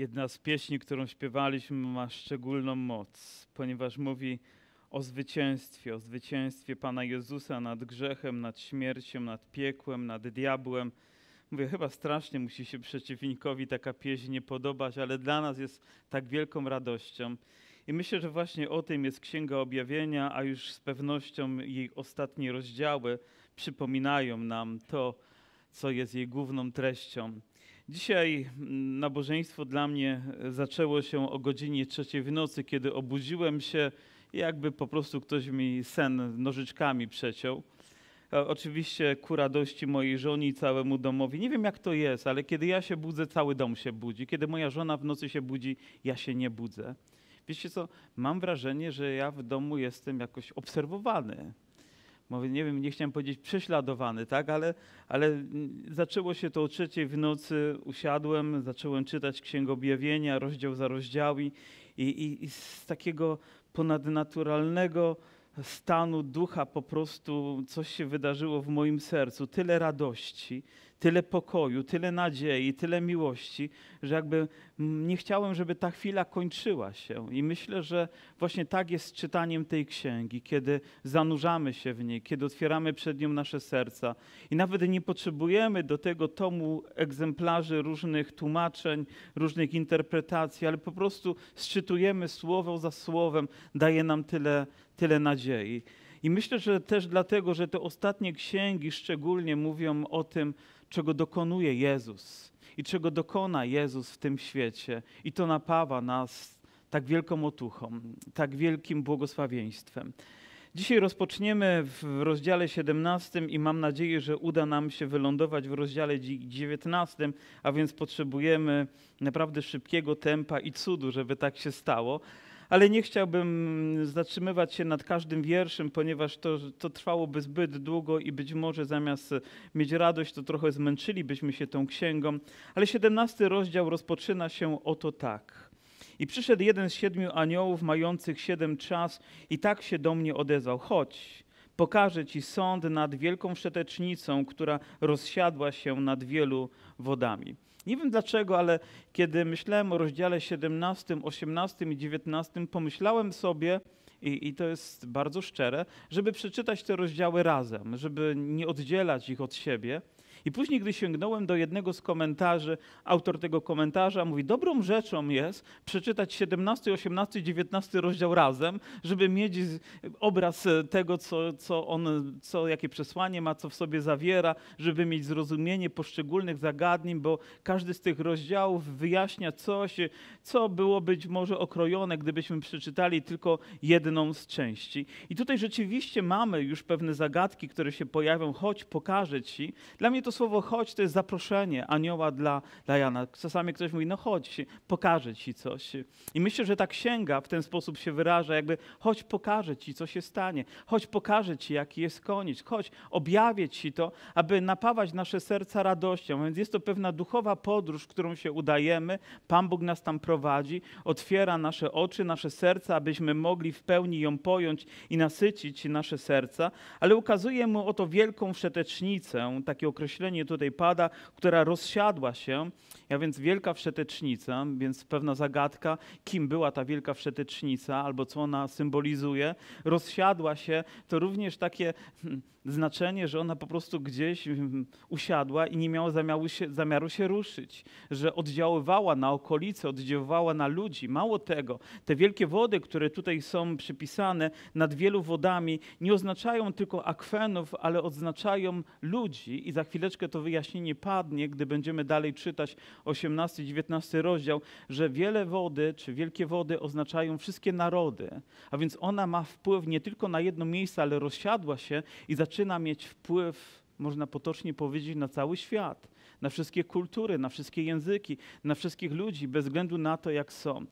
Jedna z pieśni, którą śpiewaliśmy, ma szczególną moc, ponieważ mówi o zwycięstwie, o zwycięstwie Pana Jezusa nad grzechem, nad śmiercią, nad piekłem, nad diabłem. Mówię, chyba strasznie musi się przeciwnikowi taka pieśń nie podobać, ale dla nas jest tak wielką radością. I myślę, że właśnie o tym jest Księga Objawienia, a już z pewnością jej ostatnie rozdziały przypominają nam to, co jest jej główną treścią. Dzisiaj nabożeństwo dla mnie zaczęło się o godzinie trzeciej w nocy, kiedy obudziłem się jakby po prostu ktoś mi sen nożyczkami przeciął. Oczywiście ku radości mojej żony i całemu domowi. Nie wiem jak to jest, ale kiedy ja się budzę, cały dom się budzi. Kiedy moja żona w nocy się budzi, ja się nie budzę. Wiecie co, mam wrażenie, że ja w domu jestem jakoś obserwowany. Mówię, nie wiem, nie chciałem powiedzieć prześladowany, tak, ale, ale zaczęło się to o trzeciej w nocy, usiadłem, zacząłem czytać Księgę Objawienia, rozdział za rozdziałami i, i, i z takiego ponadnaturalnego stanu ducha po prostu coś się wydarzyło w moim sercu, tyle radości, tyle pokoju, tyle nadziei, tyle miłości, że jakby nie chciałem, żeby ta chwila kończyła się. I myślę, że właśnie tak jest z czytaniem tej księgi, kiedy zanurzamy się w niej, kiedy otwieramy przed nią nasze serca. I nawet nie potrzebujemy do tego tomu egzemplarzy różnych tłumaczeń, różnych interpretacji, ale po prostu sczytujemy słowo za słowem, daje nam tyle, tyle nadziei. I myślę, że też dlatego, że te ostatnie księgi szczególnie mówią o tym, czego dokonuje Jezus i czego dokona Jezus w tym świecie. I to napawa nas tak wielką otuchą, tak wielkim błogosławieństwem. Dzisiaj rozpoczniemy w rozdziale 17 i mam nadzieję, że uda nam się wylądować w rozdziale 19, a więc potrzebujemy naprawdę szybkiego tempa i cudu, żeby tak się stało ale nie chciałbym zatrzymywać się nad każdym wierszem, ponieważ to, to trwałoby zbyt długo i być może zamiast mieć radość, to trochę zmęczylibyśmy się tą księgą. Ale 17 rozdział rozpoczyna się oto tak. I przyszedł jeden z siedmiu aniołów, mających siedem czas, i tak się do mnie odezwał: Chodź, pokażę ci sąd nad wielką wszetecznicą, która rozsiadła się nad wielu wodami. Nie wiem dlaczego, ale kiedy myślałem o rozdziale 17, 18 i 19, pomyślałem sobie, i, i to jest bardzo szczere, żeby przeczytać te rozdziały razem, żeby nie oddzielać ich od siebie. I później, gdy sięgnąłem do jednego z komentarzy, autor tego komentarza mówi, dobrą rzeczą jest przeczytać 17, 18, 19 rozdział razem, żeby mieć obraz tego, co, co on, co, jakie przesłanie ma, co w sobie zawiera, żeby mieć zrozumienie poszczególnych zagadnień, bo każdy z tych rozdziałów wyjaśnia coś, co było być może okrojone, gdybyśmy przeczytali tylko jedną z części. I tutaj rzeczywiście mamy już pewne zagadki, które się pojawią, choć pokażę Ci. Dla mnie to to słowo chodź to jest zaproszenie anioła dla, dla Jana. Czasami ktoś mówi, no chodź, pokażę ci coś. I myślę, że ta księga w ten sposób się wyraża, jakby chodź, pokażę ci, co się stanie. Chodź, pokażę ci, jaki jest koniec. Chodź, objawię ci to, aby napawać nasze serca radością. Więc jest to pewna duchowa podróż, którą się udajemy. Pan Bóg nas tam prowadzi, otwiera nasze oczy, nasze serca, abyśmy mogli w pełni ją pojąć i nasycić nasze serca, ale ukazuje mu oto wielką wszetecznicę, takie określenie określenie tutaj pada, która rozsiadła się, a więc wielka wszetecznica, więc pewna zagadka, kim była ta wielka wszetecznica, albo co ona symbolizuje. Rozsiadła się, to również takie hmm, znaczenie, że ona po prostu gdzieś hmm, usiadła i nie miała zamiaru się, zamiaru się ruszyć, że oddziaływała na okolice, oddziaływała na ludzi. Mało tego, te wielkie wody, które tutaj są przypisane nad wielu wodami, nie oznaczają tylko akwenów, ale oznaczają ludzi i za chwileczkę to wyjaśnienie padnie, gdy będziemy dalej czytać 18-19 rozdział, że wiele wody, czy wielkie wody oznaczają wszystkie narody, a więc ona ma wpływ nie tylko na jedno miejsce, ale rozsiadła się i zaczyna mieć wpływ, można potocznie powiedzieć, na cały świat, na wszystkie kultury, na wszystkie języki, na wszystkich ludzi, bez względu na to, jak są.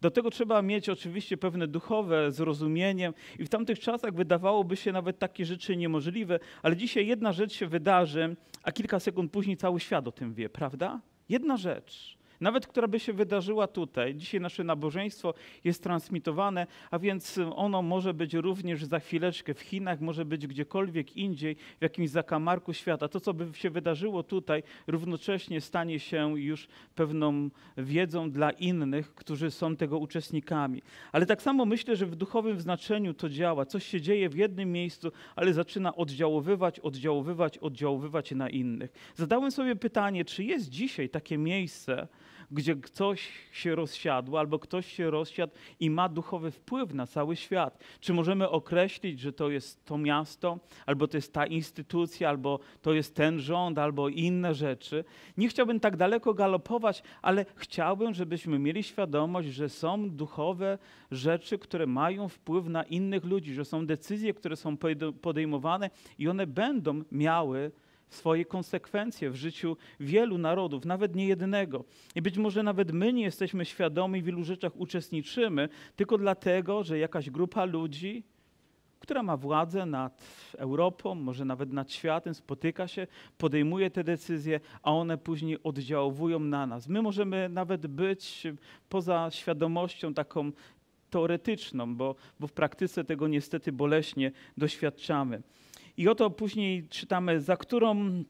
Do tego trzeba mieć oczywiście pewne duchowe zrozumienie i w tamtych czasach wydawałoby się nawet takie rzeczy niemożliwe, ale dzisiaj jedna rzecz się wydarzy, a kilka sekund później cały świat o tym wie, prawda? Jedna rzecz. Nawet która by się wydarzyła tutaj. Dzisiaj nasze nabożeństwo jest transmitowane, a więc ono może być również za chwileczkę w Chinach, może być gdziekolwiek indziej, w jakimś zakamarku świata. To, co by się wydarzyło tutaj, równocześnie stanie się już pewną wiedzą dla innych, którzy są tego uczestnikami. Ale tak samo myślę, że w duchowym znaczeniu to działa. Coś się dzieje w jednym miejscu, ale zaczyna oddziaływać, oddziaływać, oddziaływać na innych. Zadałem sobie pytanie, czy jest dzisiaj takie miejsce, gdzie ktoś się rozsiadł albo ktoś się rozsiadł i ma duchowy wpływ na cały świat. Czy możemy określić, że to jest to miasto, albo to jest ta instytucja, albo to jest ten rząd, albo inne rzeczy? Nie chciałbym tak daleko galopować, ale chciałbym, żebyśmy mieli świadomość, że są duchowe rzeczy, które mają wpływ na innych ludzi, że są decyzje, które są podejmowane i one będą miały swoje konsekwencje w życiu wielu narodów, nawet nie jednego. I być może nawet my nie jesteśmy świadomi, w wielu rzeczach uczestniczymy, tylko dlatego, że jakaś grupa ludzi, która ma władzę nad Europą, może nawet nad światem, spotyka się, podejmuje te decyzje, a one później oddziałują na nas. My możemy nawet być poza świadomością taką teoretyczną, bo, bo w praktyce tego niestety boleśnie doświadczamy. I oto później czytamy, za którą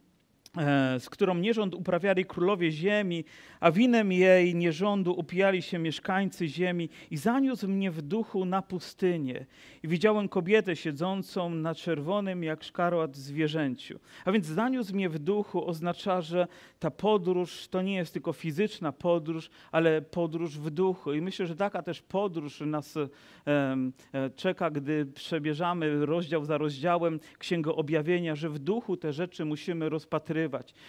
z którą nierząd uprawiali królowie ziemi, a winem jej nierządu upijali się mieszkańcy ziemi i zaniósł mnie w duchu na pustynię i widziałem kobietę siedzącą na czerwonym jak szkarłat zwierzęciu. A więc zaniósł mnie w duchu oznacza, że ta podróż to nie jest tylko fizyczna podróż, ale podróż w duchu. I myślę, że taka też podróż nas e, e, czeka, gdy przebierzamy rozdział za rozdziałem Księgę Objawienia, że w duchu te rzeczy musimy rozpatrywać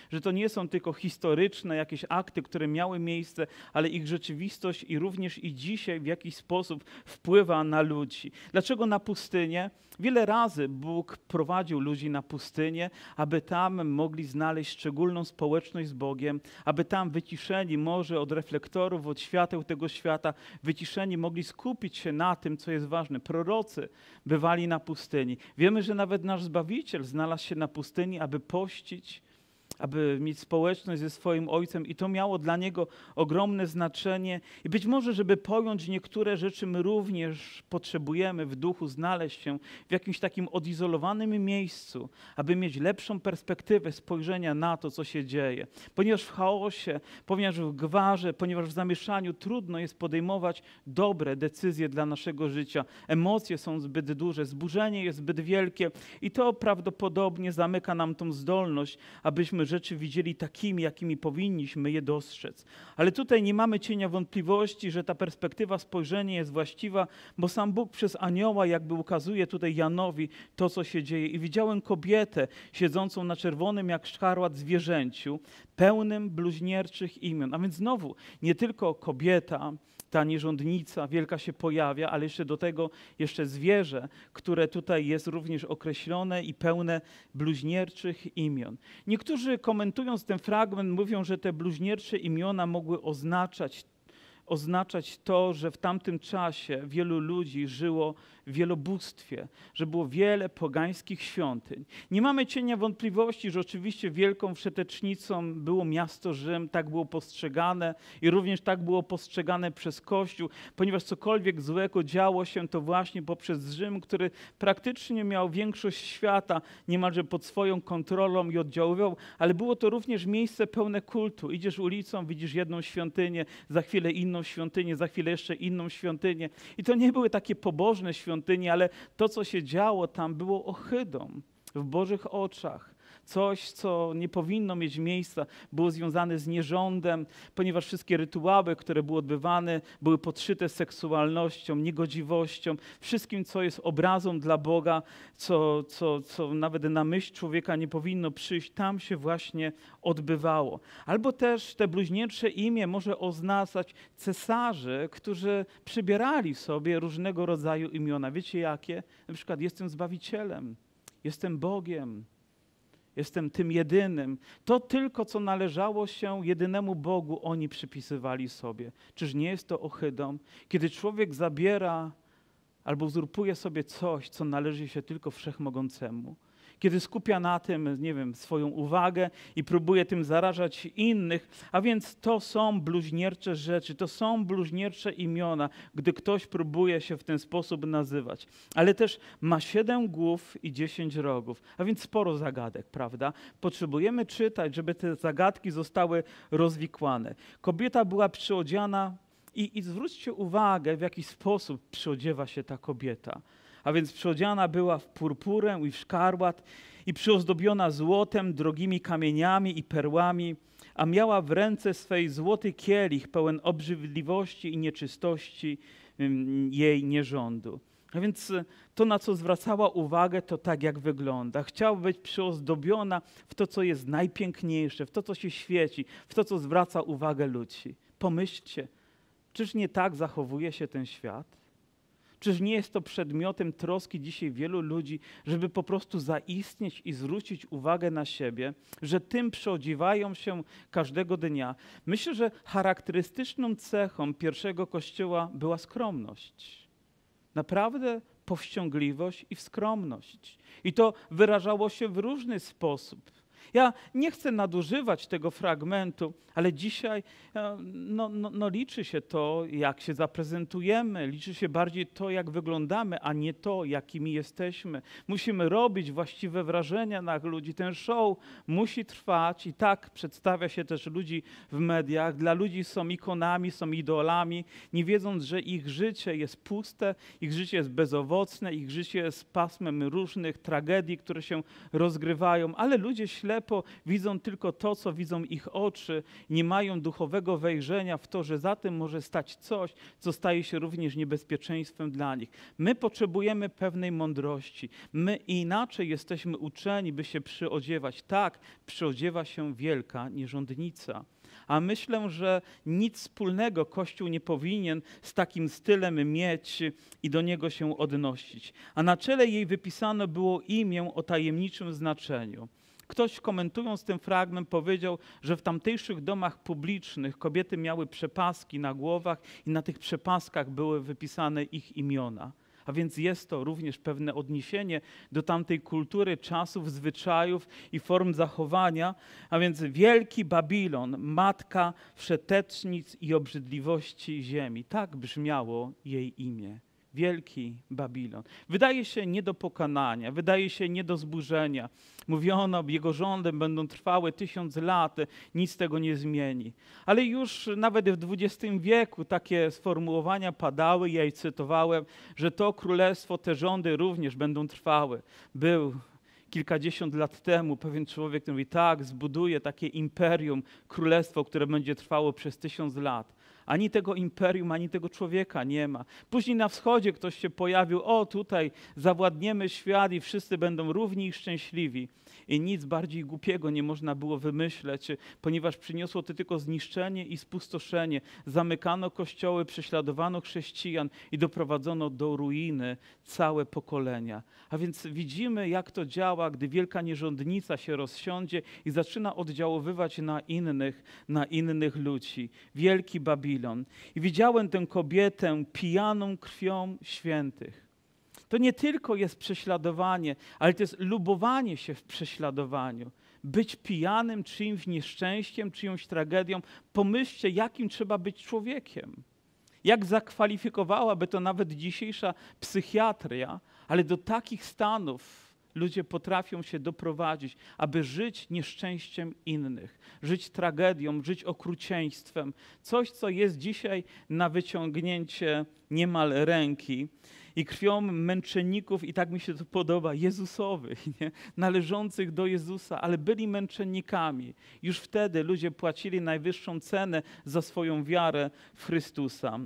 że to nie są tylko historyczne jakieś akty, które miały miejsce, ale ich rzeczywistość i również i dzisiaj w jakiś sposób wpływa na ludzi. Dlaczego na pustynię? Wiele razy Bóg prowadził ludzi na pustynię, aby tam mogli znaleźć szczególną społeczność z Bogiem, aby tam wyciszeni może od reflektorów, od świateł tego świata, wyciszeni mogli skupić się na tym, co jest ważne. Prorocy bywali na pustyni. Wiemy, że nawet nasz Zbawiciel znalazł się na pustyni, aby pościć, aby mieć społeczność ze swoim ojcem, i to miało dla niego ogromne znaczenie. I być może, żeby pojąć niektóre rzeczy, my również potrzebujemy w duchu znaleźć się w jakimś takim odizolowanym miejscu, aby mieć lepszą perspektywę spojrzenia na to, co się dzieje. Ponieważ w chaosie, ponieważ w gwarze, ponieważ w zamieszaniu trudno jest podejmować dobre decyzje dla naszego życia. Emocje są zbyt duże, zburzenie jest zbyt wielkie i to prawdopodobnie zamyka nam tą zdolność, abyśmy rzeczy widzieli takimi, jakimi powinniśmy je dostrzec. Ale tutaj nie mamy cienia wątpliwości, że ta perspektywa spojrzenia jest właściwa, bo sam Bóg przez anioła jakby ukazuje tutaj Janowi to, co się dzieje. I widziałem kobietę siedzącą na czerwonym jak szkarłat zwierzęciu, pełnym bluźnierczych imion. A więc znowu, nie tylko kobieta, ta nierządnica wielka się pojawia, ale jeszcze do tego jeszcze zwierzę, które tutaj jest również określone i pełne bluźnierczych imion. Niektórzy komentując ten fragment mówią, że te bluźniercze imiona mogły oznaczać oznaczać to, że w tamtym czasie wielu ludzi żyło wielobóstwie, że było wiele pogańskich świątyń. Nie mamy cienia wątpliwości, że oczywiście wielką wszetecznicą było miasto Rzym, tak było postrzegane i również tak było postrzegane przez Kościół, ponieważ cokolwiek złego działo się to właśnie poprzez Rzym, który praktycznie miał większość świata niemalże pod swoją kontrolą i oddziaływał, ale było to również miejsce pełne kultu. Idziesz ulicą, widzisz jedną świątynię, za chwilę inną świątynię, za chwilę jeszcze inną świątynię. I to nie były takie pobożne świątynie, ale to, co się działo tam, było ohydą w Bożych oczach coś, co nie powinno mieć miejsca, było związane z nierządem, ponieważ wszystkie rytuały, które były odbywane, były podszyte seksualnością, niegodziwością, wszystkim, co jest obrazą dla Boga, co, co, co nawet na myśl człowieka nie powinno przyjść, tam się właśnie odbywało. Albo też te bluźniercze imię może oznaczać cesarzy, którzy przybierali sobie różnego rodzaju imiona. Wiecie jakie? Na przykład jestem Zbawicielem, jestem Bogiem, jestem tym jedynym. To tylko, co należało się jedynemu Bogu, oni przypisywali sobie. Czyż nie jest to ohydą? Kiedy człowiek zabiera albo uzurpuje sobie coś, co należy się tylko wszechmogącemu. Kiedy skupia na tym, nie wiem, swoją uwagę i próbuje tym zarażać innych. A więc to są bluźniercze rzeczy, to są bluźniercze imiona, gdy ktoś próbuje się w ten sposób nazywać. Ale też ma siedem głów i dziesięć rogów, a więc sporo zagadek, prawda? Potrzebujemy czytać, żeby te zagadki zostały rozwikłane. Kobieta była przyodziana i, I zwróćcie uwagę, w jaki sposób przyodziewa się ta kobieta. A więc przyodziana była w purpurę i w szkarłat i przyozdobiona złotem, drogimi kamieniami i perłami, a miała w ręce swej złoty kielich pełen obrzydliwości i nieczystości jej nierządu. A więc e, to, na co zwracała uwagę, to tak, jak wygląda. Chciała być przyozdobiona w to, co jest najpiękniejsze, w to, co się świeci, w to, co zwraca uwagę ludzi. Pomyślcie, Czyż nie tak zachowuje się ten świat? Czyż nie jest to przedmiotem troski dzisiaj wielu ludzi, żeby po prostu zaistnieć i zwrócić uwagę na siebie, że tym przeodziwają się każdego dnia? Myślę, że charakterystyczną cechą pierwszego kościoła była skromność. Naprawdę powściągliwość i skromność. I to wyrażało się w różny sposób. Ja nie chcę nadużywać tego fragmentu, ale dzisiaj e, no, no, no liczy się to, jak się zaprezentujemy, liczy się bardziej to, jak wyglądamy, a nie to, jakimi jesteśmy. Musimy robić właściwe wrażenia na ludzi. Ten show musi trwać i tak przedstawia się też ludzi w mediach. Dla ludzi są ikonami, są idolami, nie wiedząc, że ich życie jest puste, ich życie jest bezowocne, ich życie jest pasmem różnych tragedii, które się rozgrywają, ale ludzie ślepo widzą tylko to, co widzą ich oczy nie mają duchowego wejrzenia w to, że za tym może stać coś, co staje się również niebezpieczeństwem dla nich. My potrzebujemy pewnej mądrości. My inaczej jesteśmy uczeni, by się przyodziewać. Tak, przyodziewa się wielka nierządnica. A myślę, że nic wspólnego Kościół nie powinien z takim stylem mieć i do niego się odnosić. A na czele jej wypisano było imię o tajemniczym znaczeniu. Ktoś komentując ten fragment powiedział, że w tamtejszych domach publicznych kobiety miały przepaski na głowach i na tych przepaskach były wypisane ich imiona. A więc jest to również pewne odniesienie do tamtej kultury, czasów, zwyczajów i form zachowania. A więc wielki Babilon, matka wszetecznic i obrzydliwości ziemi. Tak brzmiało jej imię wielki Babilon. Wydaje się nie do pokonania, wydaje się nie do zburzenia. Mówiono, jego rządem będą trwały tysiąc lat, nic tego nie zmieni. Ale już nawet w XX wieku takie sformułowania padały, ja je cytowałem, że to królestwo, te rządy również będą trwały. Był kilkadziesiąt lat temu pewien człowiek mówi, tak, zbuduje takie imperium, królestwo, które będzie trwało przez tysiąc lat. Ani tego imperium, ani tego człowieka nie ma. Później na wschodzie ktoś się pojawił, o tutaj zawładniemy świat i wszyscy będą równi i szczęśliwi. I nic bardziej głupiego nie można było wymyśleć, ponieważ przyniosło to tylko zniszczenie i spustoszenie. Zamykano kościoły, prześladowano chrześcijan i doprowadzono do ruiny całe pokolenia. A więc widzimy, jak to działa, gdy wielka nierządnica się rozsiądzie i zaczyna oddziaływać na innych, na innych ludzi. Wielki Babilon. I widziałem tę kobietę pijaną krwią świętych to nie tylko jest prześladowanie, ale to jest lubowanie się w prześladowaniu. Być pijanym czyimś nieszczęściem, czyjąś tragedią. Pomyślcie, jakim trzeba być człowiekiem. Jak zakwalifikowałaby to nawet dzisiejsza psychiatria, ale do takich stanów ludzie potrafią się doprowadzić, aby żyć nieszczęściem innych, żyć tragedią, żyć okrucieństwem. Coś, co jest dzisiaj na wyciągnięcie niemal ręki i krwią męczenników, i tak mi się to podoba, Jezusowych, nie? należących do Jezusa, ale byli męczennikami. Już wtedy ludzie płacili najwyższą cenę za swoją wiarę w Chrystusa.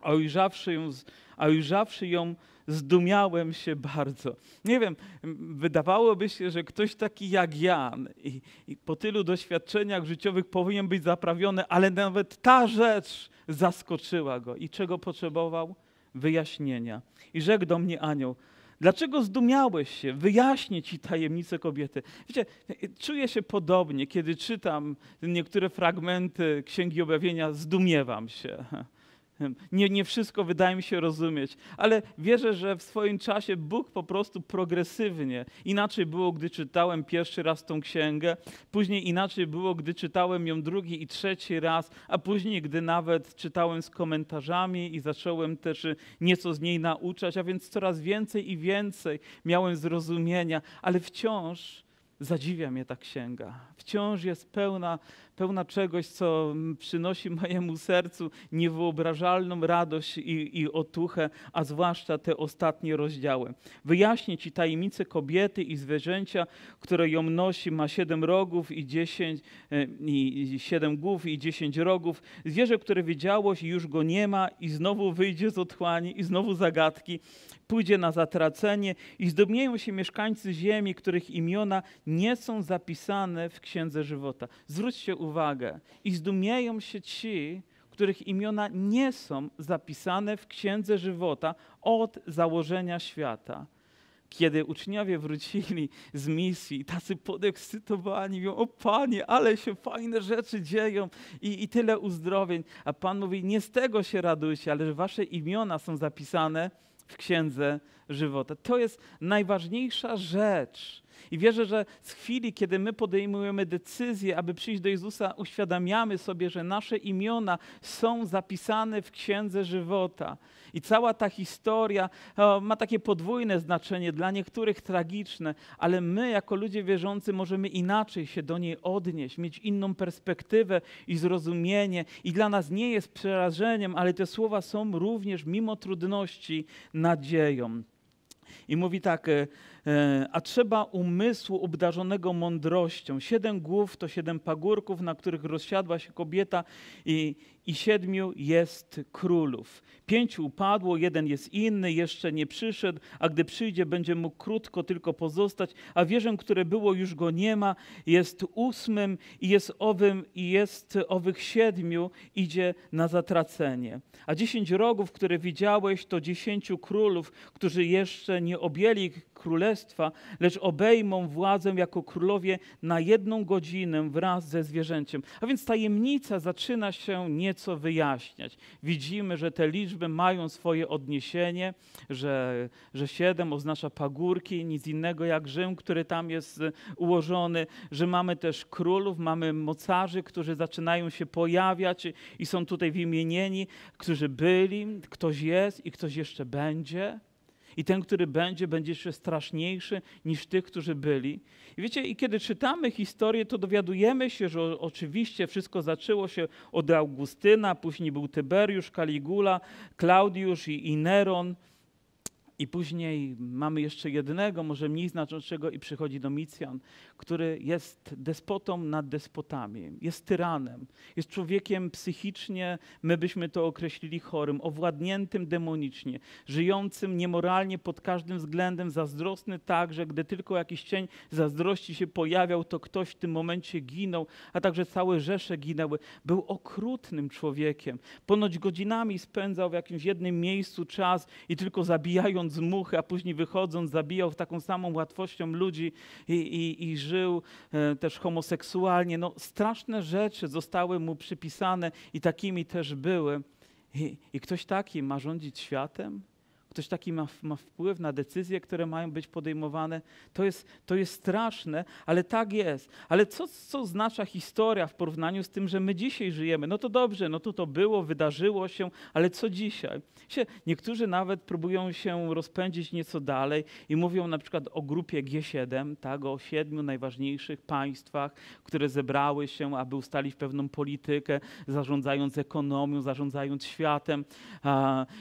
A ujrzawszy ją, a ujrzawszy ją zdumiałem się bardzo. Nie wiem, wydawałoby się, że ktoś taki jak Jan i, i, po tylu doświadczeniach życiowych powinien być zaprawiony, ale nawet ta rzecz zaskoczyła go. I czego potrzebował? Wyjaśnienia. I rzekł do mnie anioł, Dlaczego zdumiałeś się? Wyjaśnię ci tajemnicę kobiety. Wiecie, czuję się podobnie, kiedy czytam niektóre fragmenty Księgi Objawienia, zdumiewam się. Nie, nie wszystko wydaje mi się rozumieć, ale wierzę, że w swoim czasie Bóg po prostu progresywnie. Inaczej było, gdy czytałem pierwszy raz tą księgę, później inaczej było, gdy czytałem ją drugi i trzeci raz, a później, gdy nawet czytałem z komentarzami i zacząłem też nieco z niej nauczać, a więc coraz więcej i więcej miałem zrozumienia, ale wciąż zadziwia mnie ta księga. Wciąż jest pełna, pełna czegoś, co przynosi mojemu sercu niewyobrażalną radość i, i otuchę, a zwłaszcza te ostatnie rozdziały. Wyjaśnię Ci tajemnicę kobiety i zwierzęcia, które ją nosi, ma siedem rogów i dziesięć, e, i siedem głów i dziesięć rogów. Zwierzę, które wiedziałoś już go nie ma i znowu wyjdzie z otchłani i znowu zagadki pójdzie na zatracenie i zdobnieją się mieszkańcy ziemi, których imiona nie są zapisane w Księdze Żywota. Zwróćcie uwagę, i zdumieją się ci, których imiona nie są zapisane w Księdze Żywota od założenia świata. Kiedy uczniowie wrócili z misji, tacy podekscytowani, mówią, o Panie, ale się fajne rzeczy dzieją i, i tyle uzdrowień. A Pan mówi, nie z tego się radujcie, ale że wasze imiona są zapisane w księdze żywota. To jest najważniejsza rzecz. I wierzę, że z chwili, kiedy my podejmujemy decyzję, aby przyjść do Jezusa, uświadamiamy sobie, że nasze imiona są zapisane w księdze żywota. I cała ta historia o, ma takie podwójne znaczenie, dla niektórych tragiczne, ale my, jako ludzie wierzący, możemy inaczej się do niej odnieść, mieć inną perspektywę i zrozumienie. I dla nas nie jest przerażeniem, ale te słowa są również, mimo trudności, nadzieją. I mówi tak, e, a trzeba umysłu obdarzonego mądrością. Siedem głów to siedem pagórków, na których rozsiadła się kobieta i, i siedmiu jest królów. Pięciu upadło, jeden jest inny, jeszcze nie przyszedł, a gdy przyjdzie, będzie mógł krótko tylko pozostać, a wieżę, które było, już go nie ma, jest ósmym i jest owym, i jest owych siedmiu, idzie na zatracenie. A dziesięć rogów, które widziałeś, to dziesięciu królów, którzy jeszcze nie objęli królestwa, lecz obejmą władzę jako królowie na jedną godzinę wraz ze zwierzęciem. A więc tajemnica zaczyna się nieco wyjaśniać. Widzimy, że te liczby mają swoje odniesienie, że, że siedem oznacza pagórki, nic innego jak Rzym, który tam jest ułożony, że mamy też królów, mamy mocarzy, którzy zaczynają się pojawiać i są tutaj wymienieni, którzy byli, ktoś jest i ktoś jeszcze będzie. I ten, który będzie, będzie jeszcze straszniejszy niż tych, którzy byli. I wiecie, i kiedy czytamy historię, to dowiadujemy się, że oczywiście wszystko zaczęło się od Augustyna, później był Tyberiusz, Caligula, Klaudiusz i, i Neron. I później mamy jeszcze jednego, może mniej znaczącego, i przychodzi Domicjan, który jest despotą nad despotami, jest tyranem, jest człowiekiem psychicznie, my byśmy to określili chorym, owładniętym demonicznie, żyjącym niemoralnie pod każdym względem, zazdrosny tak, że gdy tylko jakiś cień zazdrości się pojawiał, to ktoś w tym momencie ginął, a także całe rzesze ginęły. Był okrutnym człowiekiem. Ponoć godzinami spędzał w jakimś jednym miejscu czas i tylko zabijając muchy, a później wychodząc zabijał taką samą łatwością ludzi i, i, i żył e, też homoseksualnie. No, straszne rzeczy zostały mu przypisane i takimi też były. I, I ktoś taki ma rządzić światem? Ktoś taki ma, ma, wpływ na decyzje, które mają być podejmowane. To jest, to jest straszne, ale tak jest. Ale co, co oznacza historia w porównaniu z tym, że my dzisiaj żyjemy? No to dobrze, no to to było, wydarzyło się, ale co dzisiaj? Niektórzy nawet próbują się rozpędzić nieco dalej i mówią na przykład o grupie G7, tak, o siedmiu najważniejszych państwach, które zebrały się, aby ustalić pewną politykę, zarządzając ekonomią, zarządzając światem.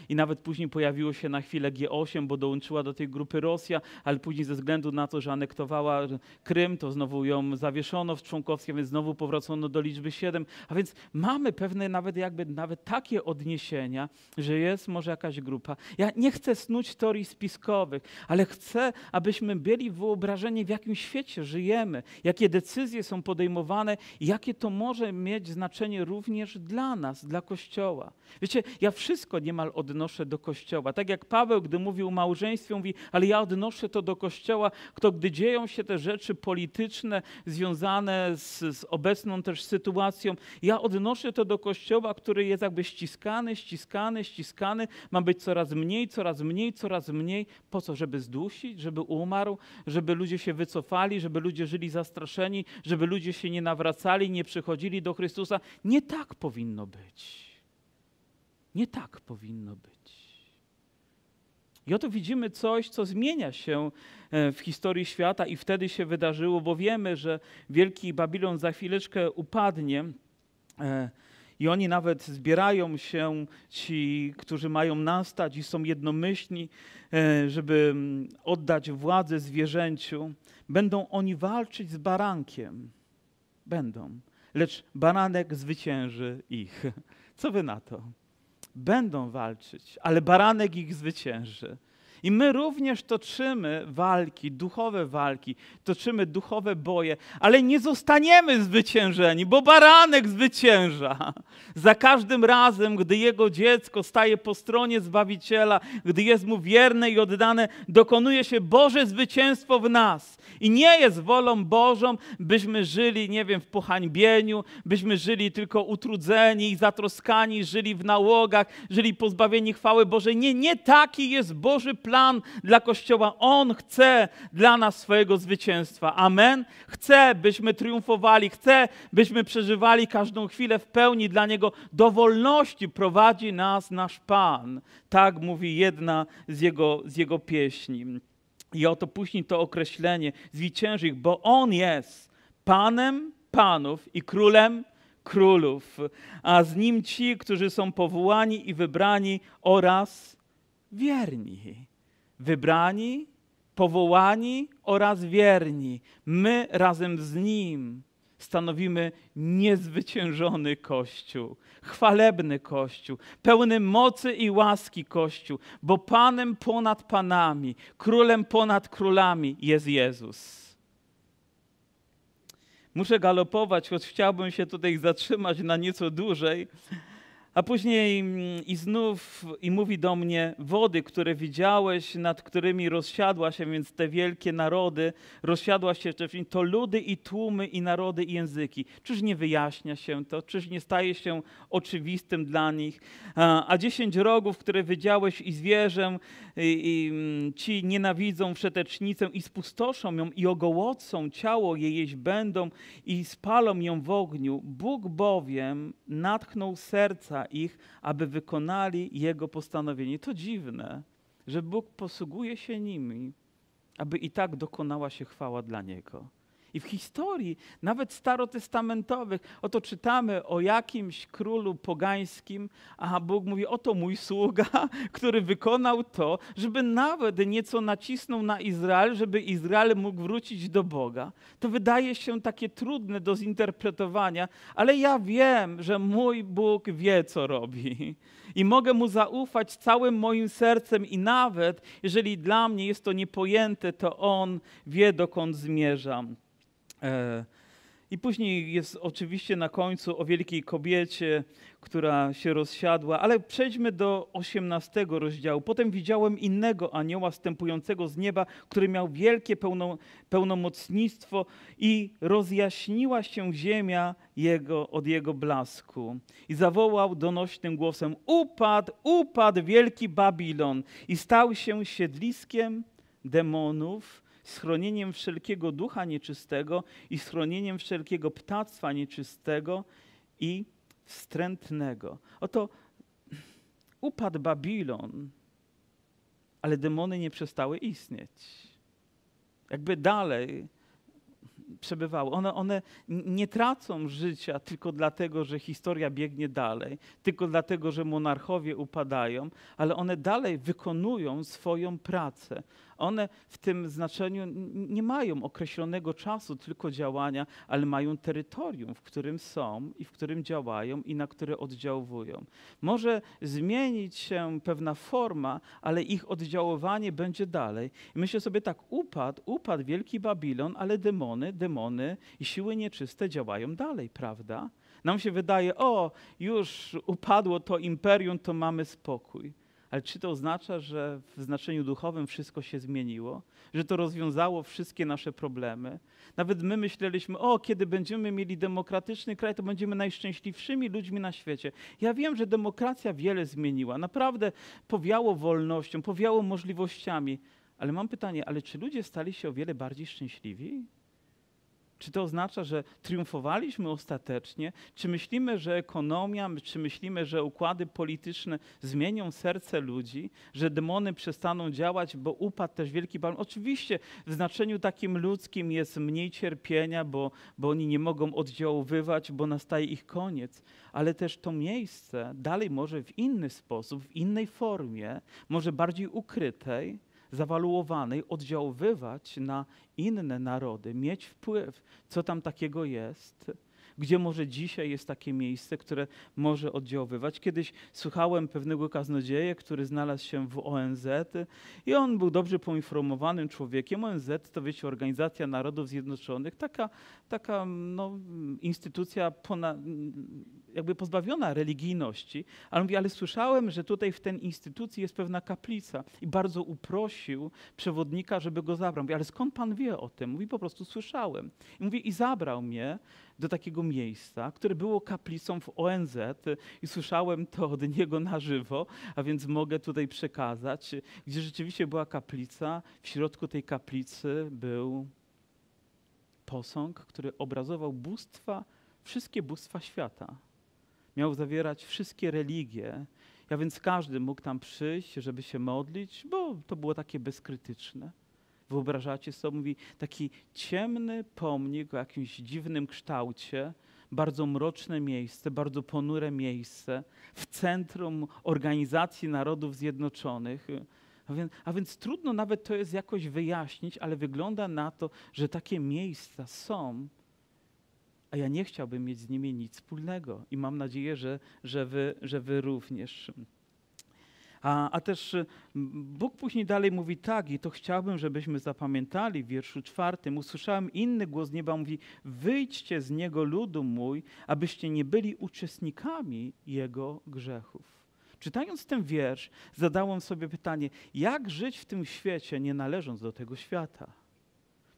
I nawet później pojawiło się na na chwilę G8, bo dołączyła do tej grupy Rosja, ale później ze względu na to, że anektowała Krym, to znowu ją zawieszono w członkowstwie, więc znowu powrócono do liczby 7. A więc mamy pewne nawet jakby nawet takie odniesienia, że jest może jakaś grupa. Ja nie chcę snuć teorii spiskowych, ale chcę, abyśmy byli wyobrażeni, w jakim świecie żyjemy, jakie decyzje są podejmowane, jakie to może mieć znaczenie również dla nas, dla Kościoła. Wiecie, ja wszystko niemal odnoszę do Kościoła. Tak jak Paweł, gdy mówił o małżeństwie, mówi, ale ja odnoszę to do Kościoła, kto gdy dzieją się te rzeczy polityczne związane z, z obecną też sytuacją, ja odnoszę to do Kościoła, który jest jakby ściskany, ściskany, ściskany, ma być coraz mniej, coraz mniej, coraz mniej. Po co? Żeby zdusić, żeby umarł, żeby ludzie się wycofali, żeby ludzie żyli zastraszeni, żeby ludzie się nie nawracali, nie przychodzili do Chrystusa. Nie tak powinno być. Nie tak powinno być. I oto widzimy coś, co zmienia się e, w historii świata i wtedy się wydarzyło, bo wiemy, że wielki Babilon za chwileczkę upadnie. E, I oni nawet zbierają się, ci, którzy mają nastać i są jednomyślni, e, żeby mm, oddać władzę zwierzęciu. Będą oni walczyć z barankiem. Będą. Lecz baranek zwycięży ich. Co wy na to? Będą walczyć, ale baranek ich zwycięży. I my również toczymy walki, duchowe walki, toczymy duchowe boje, ale nie zostaniemy zwyciężeni, bo baranek zwycięża. Za każdym razem, gdy jego dziecko staje po stronie Zbawiciela, gdy jest mu wierne i oddane, dokonuje się Boże zwycięstwo w nas. I nie jest wolą Bożą, byśmy żyli, nie wiem, w pohańbieniu, byśmy żyli tylko utrudzeni i zatroskani, żyli w nałogach, żyli pozbawieni chwały Bożej. Nie, nie taki jest Boży plan dla Kościoła. On chce dla nas swojego zwycięstwa. Amen. Chce, byśmy triumfowali, chce, byśmy przeżywali każdą chwilę w pełni dla Niego. Do wolności prowadzi nas nasz Pan. Tak mówi jedna z Jego, z jego pieśni. I oto później to określenie zwycięży ich, bo On jest Panem Panów i Królem Królów, a z Nim ci, którzy są powołani i wybrani oraz wierni. Wybrani, powołani oraz wierni. My razem z Nim stanowimy niezwyciężony Kościół, chwalebny Kościół, pełny mocy i łaski Kościół, bo Panem ponad Panami, Królem ponad Królami jest Jezus. Muszę galopować, choć chciałbym się tutaj zatrzymać na nieco dłużej, a później mm, i znów i mówi do mnie, wody, które widziałeś, nad którymi rozsiadła się, więc te wielkie narody, rozsiadła się, to ludy i tłumy i narody i języki. Czyż nie wyjaśnia się to? Czyż nie staje się oczywistym dla nich? A, dziesięć rogów, które widziałeś i zwierzę, i, i, mm, ci nienawidzą wszetecznicę i spustoszą ją i ogołocą ciało jej jeść będą i spalą ją w ogniu. Bóg bowiem natchnął serca ich, aby wykonali Jego postanowienie. To dziwne, że Bóg posługuje się nimi, aby i tak dokonała się chwała dla Niego. I w historii, nawet starotestamentowych, oto czytamy o jakimś królu pogańskim, a Bóg mówi, oto mój sługa, który wykonał to, żeby nawet nieco nacisnął na Izrael, żeby Izrael mógł wrócić do Boga. To wydaje się takie trudne do zinterpretowania, ale ja wiem, że mój Bóg wie, co robi. I mogę mu zaufać całym moim sercem, i nawet jeżeli dla mnie jest to niepojęte, to on wie, dokąd zmierzam. E, I później jest oczywiście na końcu o wielkiej kobiecie, która się rozsiadła, ale przejdźmy do 18 rozdziału. Potem widziałem innego anioła stępującego z nieba, który miał wielkie pełno, pełnomocnictwo i rozjaśniła się ziemia jego, od jego blasku. I zawołał donośnym głosem: Upadł, upadł wielki Babilon i stał się siedliskiem demonów schronieniem wszelkiego ducha nieczystego i schronieniem wszelkiego ptactwa nieczystego i wstrętnego. Oto upadł Babilon, ale demony nie przestały istnieć. Jakby dalej przebywały. One, one nie tracą życia tylko dlatego, że historia biegnie dalej, tylko dlatego, że monarchowie upadają, ale one dalej wykonują swoją pracę one w tym znaczeniu nie mają określonego czasu tylko działania, ale mają terytorium, w którym są i w którym działają i na które oddziałują. Może zmienić się pewna forma, ale ich oddziaływanie będzie dalej. Myślę sobie tak, upadł, upadł wielki Babilon, ale demony, demony i siły nieczyste działają dalej, prawda? Nam się wydaje, o, już upadło to imperium, to mamy spokój Ale czy to oznacza, że w znaczeniu duchowym wszystko się zmieniło? Że to rozwiązało wszystkie nasze problemy? Nawet my myśleliśmy, o, kiedy będziemy mieli demokratyczny kraj, to będziemy najszczęśliwszymi ludźmi na świecie. Ja wiem, że demokracja wiele zmieniła. Naprawdę powiało wolnością, powiało możliwościami. Ale mam pytanie, ale czy ludzie stali się o wiele bardziej szczęśliwi? Czy to oznacza, że triumfowaliśmy ostatecznie? Czy myślimy, że ekonomia, czy myślimy, że układy polityczne zmienią serce ludzi, że demony przestaną działać, bo upadł też wielki balon? Oczywiście w znaczeniu takim ludzkim jest mniej cierpienia, bo, bo oni nie mogą oddziaływać, bo nastaje ich koniec, ale też to miejsce dalej może w inny sposób, w innej formie, może bardziej ukrytej, zawaluowanej oddziaływać na inne narody, mieć wpływ, co tam takiego jest, gdzie może dzisiaj jest takie miejsce, które może oddziaływać. Kiedyś słuchałem pewnego kaznodzieja, który znalazł się w ONZ i on był dobrze poinformowanym człowiekiem. ONZ to wiecie, Organizacja Narodów Zjednoczonych, taka, taka no, instytucja ponad, jakby pozbawiona religijności, ale mówi, ale słyszałem, że tutaj w tej instytucji jest pewna kaplica i bardzo uprosił przewodnika, żeby go zabrał. Mówi, ale skąd pan wie o tym? Mówi, po prostu słyszałem. I mówi, i zabrał mnie do takiego miejsca, które było kaplicą w ONZ i słyszałem to od niego na żywo, a więc mogę tutaj przekazać, gdzie rzeczywiście była kaplica. W środku tej kaplicy był posąg, który obrazował bóstwa, wszystkie bóstwa świata miał zawierać wszystkie religie. Ja więc każdy mógł tam przyjść, żeby się modlić, bo to było takie bezkrytyczne. Wyobrażacie sobie, mówi, taki ciemny pomnik o jakimś dziwnym kształcie, bardzo mroczne miejsce, bardzo ponure miejsce w centrum Organizacji Narodów Zjednoczonych. A więc, a więc, trudno nawet to jest jakoś wyjaśnić, ale wygląda na to, że takie miejsca są a ja nie chciałbym mieć z nimi nic wspólnego. I mam nadzieję, że, że, wy, że wy również. A, a też Bóg później dalej mówi tak, i to chciałbym, żebyśmy zapamiętali w wierszu czwartym. Usłyszałem inny głos nieba, mówi: Wyjdźcie z niego, ludu mój, abyście nie byli uczestnikami jego grzechów. Czytając ten wiersz, zadałem sobie pytanie, jak żyć w tym świecie, nie należąc do tego świata?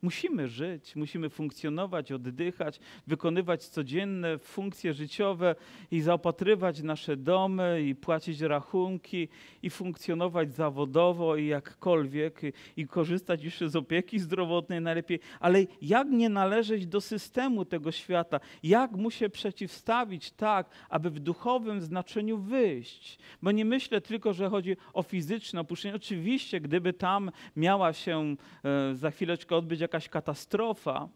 Musimy żyć, musimy funkcjonować, oddychać, wykonywać codzienne funkcje życiowe i zaopatrywać nasze domy i płacić rachunki i funkcjonować zawodowo i jakkolwiek i, korzystać jeszcze z opieki zdrowotnej najlepiej. Ale jak nie należeć do systemu tego świata? Jak mu się przeciwstawić tak, aby w duchowym znaczeniu wyjść? Bo nie myślę tylko, że chodzi o fizyczne opuszczenie. Oczywiście, gdyby tam miała się e, za chwileczkę odbyć jakaś katastrofa,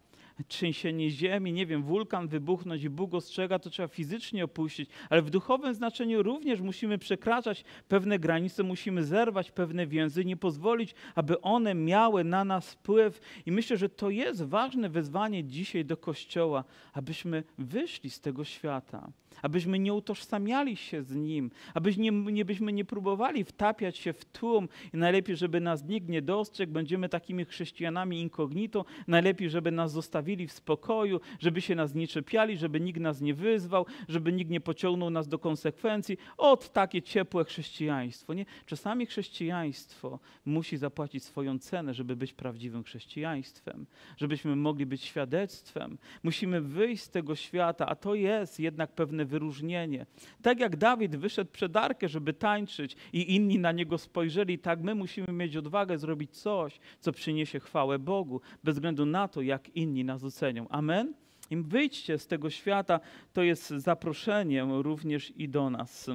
trzęsienie ziemi, nie wiem, wulkan wybuchnąć i Bóg ostrzega, to trzeba fizycznie opuścić, ale w duchowym znaczeniu również musimy przekraczać pewne granice, musimy zerwać pewne więzy, nie pozwolić, aby one miały na nas wpływ. I myślę, że to jest ważne wezwanie dzisiaj do Kościoła, abyśmy wyszli z tego świata abyśmy nie utożsamiali się z Nim, abyśmy nie, nie, byśmy nie próbowali wtapiać się w tłum i najlepiej, żeby nas nikt nie dostrzegł, będziemy takimi chrześcijanami incognito, najlepiej, żeby nas zostawili w spokoju, żeby się nas nie czepiali, żeby nikt nas nie wyzwał, żeby nikt nie pociągnął nas do konsekwencji. Ot, takie ciepłe chrześcijaństwo. Nie? Czasami chrześcijaństwo musi zapłacić swoją cenę, żeby być prawdziwym chrześcijaństwem, żebyśmy mogli być świadectwem. Musimy wyjść z tego świata, a to jest jednak pewne wyróżnienie. Tak jak Dawid wyszedł przed arkę, żeby tańczyć i inni na niego spojrzeli, tak my musimy mieć odwagę zrobić coś, co przyniesie chwałę Bogu, bez względu na to, jak inni nas ocenią. Amen? Im wyjdźcie z tego świata, to jest zaproszeniem również i do nas.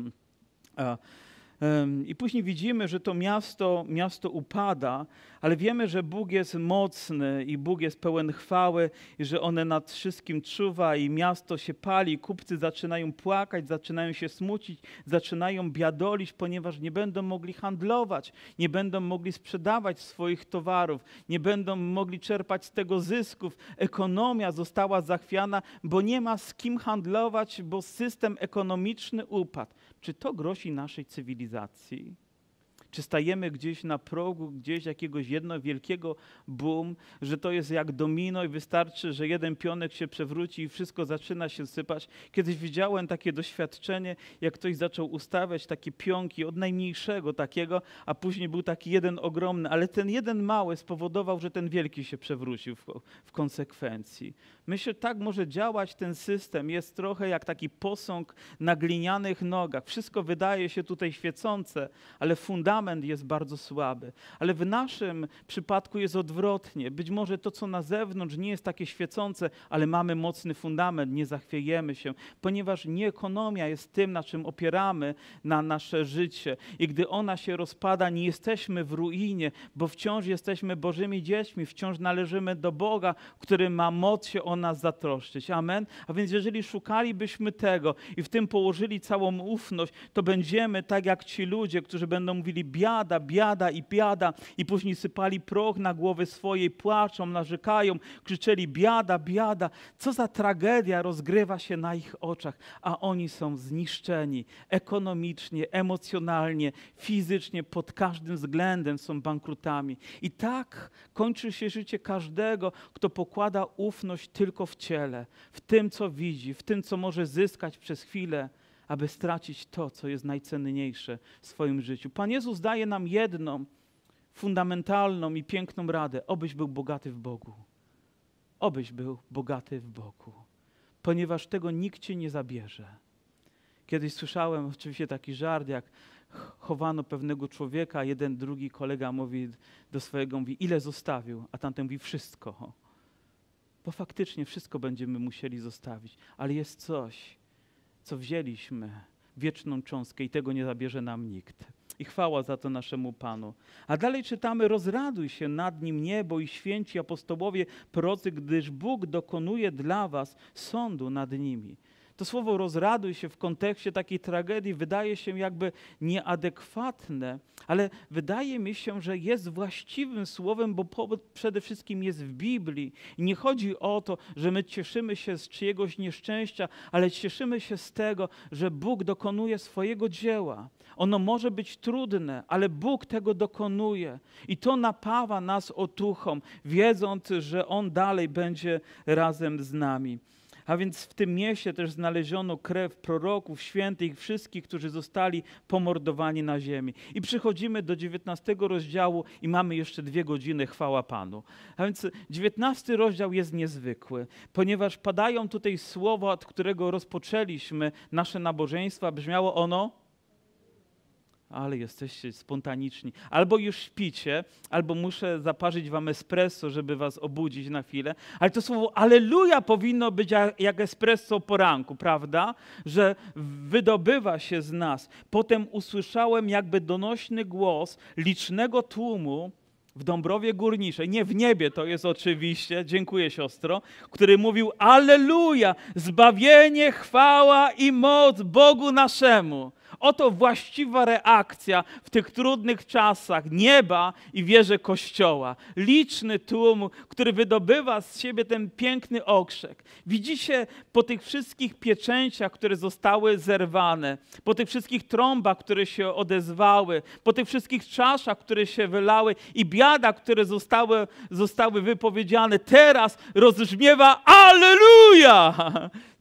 I później widzimy, że to miasto, miasto upada, ale wiemy, że Bóg jest mocny i Bóg jest pełen chwały i że one nad wszystkim czuwa i miasto się pali, kupcy zaczynają płakać, zaczynają się smucić, zaczynają biadolić, ponieważ nie będą mogli handlować, nie będą mogli sprzedawać swoich towarów, nie będą mogli czerpać z tego zysków. Ekonomia została zachwiana, bo nie ma z kim handlować, bo system ekonomiczny upadł. Czy to grozi naszej cywilizacji? Czy stajemy gdzieś na progu, gdzieś jakiegoś jedno wielkiego boom, że to jest jak domino i wystarczy, że jeden pionek się przewróci i wszystko zaczyna się sypać. Kiedyś widziałem takie doświadczenie, jak ktoś zaczął ustawiać takie pionki od najmniejszego takiego, a później był taki jeden ogromny, ale ten jeden mały spowodował, że ten wielki się przewrócił w, w konsekwencji. Myślę, tak może działać ten system. Jest trochę jak taki posąg na glinianych nogach. Wszystko wydaje się tutaj świecące, ale fundament jest bardzo słaby. Ale w naszym przypadku jest odwrotnie. Być może to, co na zewnątrz nie jest takie świecące, ale mamy mocny fundament, nie zachwiejemy się, ponieważ nie ekonomia jest tym, na czym opieramy na nasze życie. I gdy ona się rozpada, nie jesteśmy w ruinie, bo wciąż jesteśmy Bożymi dziećmi, wciąż należymy do Boga, który ma moc się o nas zatroszczyć. Amen. A więc jeżeli szukalibyśmy tego i w tym położyli całą ufność, to będziemy tak jak ci ludzie, którzy będą mówili biada, biada i biada i później sypali proch na głowy swojej, płaczą, narzekają, krzyczeli biada, biada. Co za tragedia rozgrywa się na ich oczach, a oni są zniszczeni ekonomicznie, emocjonalnie, fizycznie, pod każdym względem są bankrutami. I tak kończy się życie każdego, kto pokłada ufność tylko w ciele, w tym, co widzi, w tym, co może zyskać przez chwilę, aby stracić to, co jest najcenniejsze w swoim życiu. Pan Jezus daje nam jedną fundamentalną i piękną radę: obyś był bogaty w Bogu. Obyś był bogaty w Bogu, ponieważ tego nikt ci nie zabierze. Kiedyś słyszałem oczywiście taki żart, jak chowano pewnego człowieka, jeden, drugi kolega mówi do swojego, mówi, ile zostawił, a tamten mówi, wszystko. Bo faktycznie wszystko będziemy musieli zostawić, ale jest coś, co wzięliśmy, wieczną cząstkę i tego nie zabierze nam nikt. I chwała za to naszemu Panu. A dalej czytamy: Rozraduj się nad nim niebo i święci apostołowie, prorocy, gdyż Bóg dokonuje dla was sądu nad nimi. To słowo rozraduj się w kontekście takiej tragedii wydaje się jakby nieadekwatne, ale wydaje mi się, że jest właściwym słowem, bo przede wszystkim jest w Biblii. I nie chodzi o to, że my cieszymy się z czyjegoś nieszczęścia, ale cieszymy się z tego, że Bóg dokonuje swojego dzieła. Ono może być trudne, ale Bóg tego dokonuje. I to napawa nas otuchą, wiedząc, że On dalej będzie razem z nami. A więc w tym mieście też znaleziono krew proroków, świętych, wszystkich, którzy zostali pomordowani na ziemi. I przychodzimy do 19 rozdziału i mamy jeszcze dwie godziny, chwała Panu. A więc 19 rozdział jest niezwykły, ponieważ padają tutaj słowa, od którego rozpoczęliśmy nasze nabożeństwa. Brzmiało ono ale jesteście spontaniczni. Albo już śpicie, albo muszę zaparzyć wam espresso, żeby was obudzić na chwilę. Ale to słowo aleluja powinno być jak espresso poranku, prawda? Że wydobywa się z nas. Potem usłyszałem jakby donośny głos licznego tłumu, w Dąbrowie Górniczej, nie w niebie to jest oczywiście, dziękuję siostro, który mówił Aleluja, zbawienie, chwała i moc Bogu naszemu. Oto właściwa reakcja w tych trudnych czasach nieba i wieży Kościoła. Liczny tłum, który wydobywa z siebie ten piękny okrzyk. Widzicie po tych wszystkich pieczęciach, które zostały zerwane, po tych wszystkich trąbach, które się odezwały, po tych wszystkich czaszach, które się wylały i biada, które zostały, zostały wypowiedziane, teraz rozbrzmiewa Alleluja!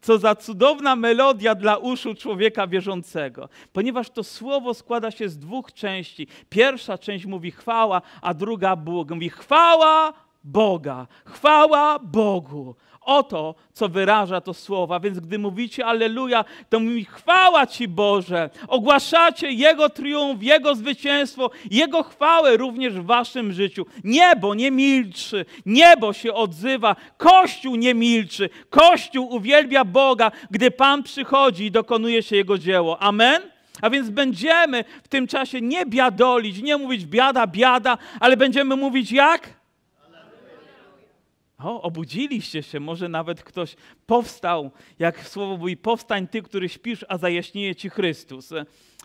Co za cudowna melodia dla uszu człowieka wierzącego. Ponieważ to słowo składa się z dwóch części. Pierwsza część mówi chwała, a druga Bóg. Mówi chwała Boga, chwała Bogu. Oto, co wyraża to słowa. Więc gdy mówicie Aleluja, to mówi chwała Ci Boże. Ogłaszacie Jego triumf, Jego zwycięstwo, Jego chwałę również w Waszym życiu. Niebo nie milczy, niebo się odzywa, Kościół nie milczy. Kościół uwielbia Boga, gdy Pan przychodzi i dokonuje się Jego dzieło. Amen? A więc będziemy w tym czasie nie biadolić, nie mówić biada, biada, ale będziemy mówić jak? O, obudziliście się, może nawet ktoś powstał, jak słowo mówi, powstań ty, który śpisz, a zajaśnieje ci Chrystus.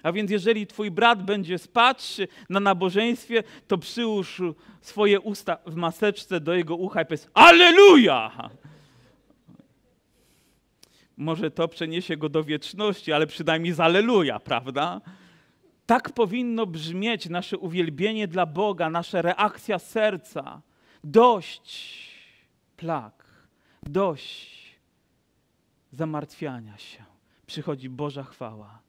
A więc jeżeli twój brat będzie spać na nabożeństwie, to przyłóż swoje usta w maseczce do jego ucha i powiedz Alleluja! Może to przeniesie go do wieczności, ale przynajmniej z Alleluja, prawda? Tak powinno brzmieć nasze uwielbienie dla Boga, nasza reakcja serca. Dość plag, dość zamartwiania się. Przychodzi Boża chwała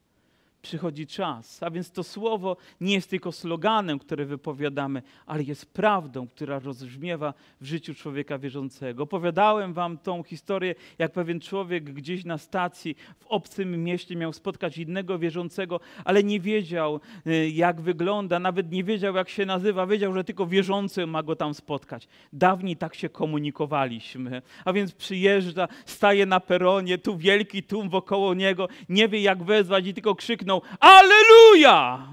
przychodzi czas. A więc to słowo nie jest tylko sloganem, który wypowiadamy, ale jest prawdą, która rozbrzmiewa w życiu człowieka wierzącego. Opowiadałem wam tą historię, jak pewien człowiek gdzieś na stacji w obcym mieście miał spotkać innego wierzącego, ale nie wiedział, y, jak wygląda, nawet nie wiedział, jak się nazywa, wiedział, że tylko wierzący ma go tam spotkać. Dawniej tak się komunikowaliśmy. A więc przyjeżdża, staje na peronie, tu wielki tłum wokoło niego, nie wie jak wezwać i tylko krzyknął krzyknął Aleluja!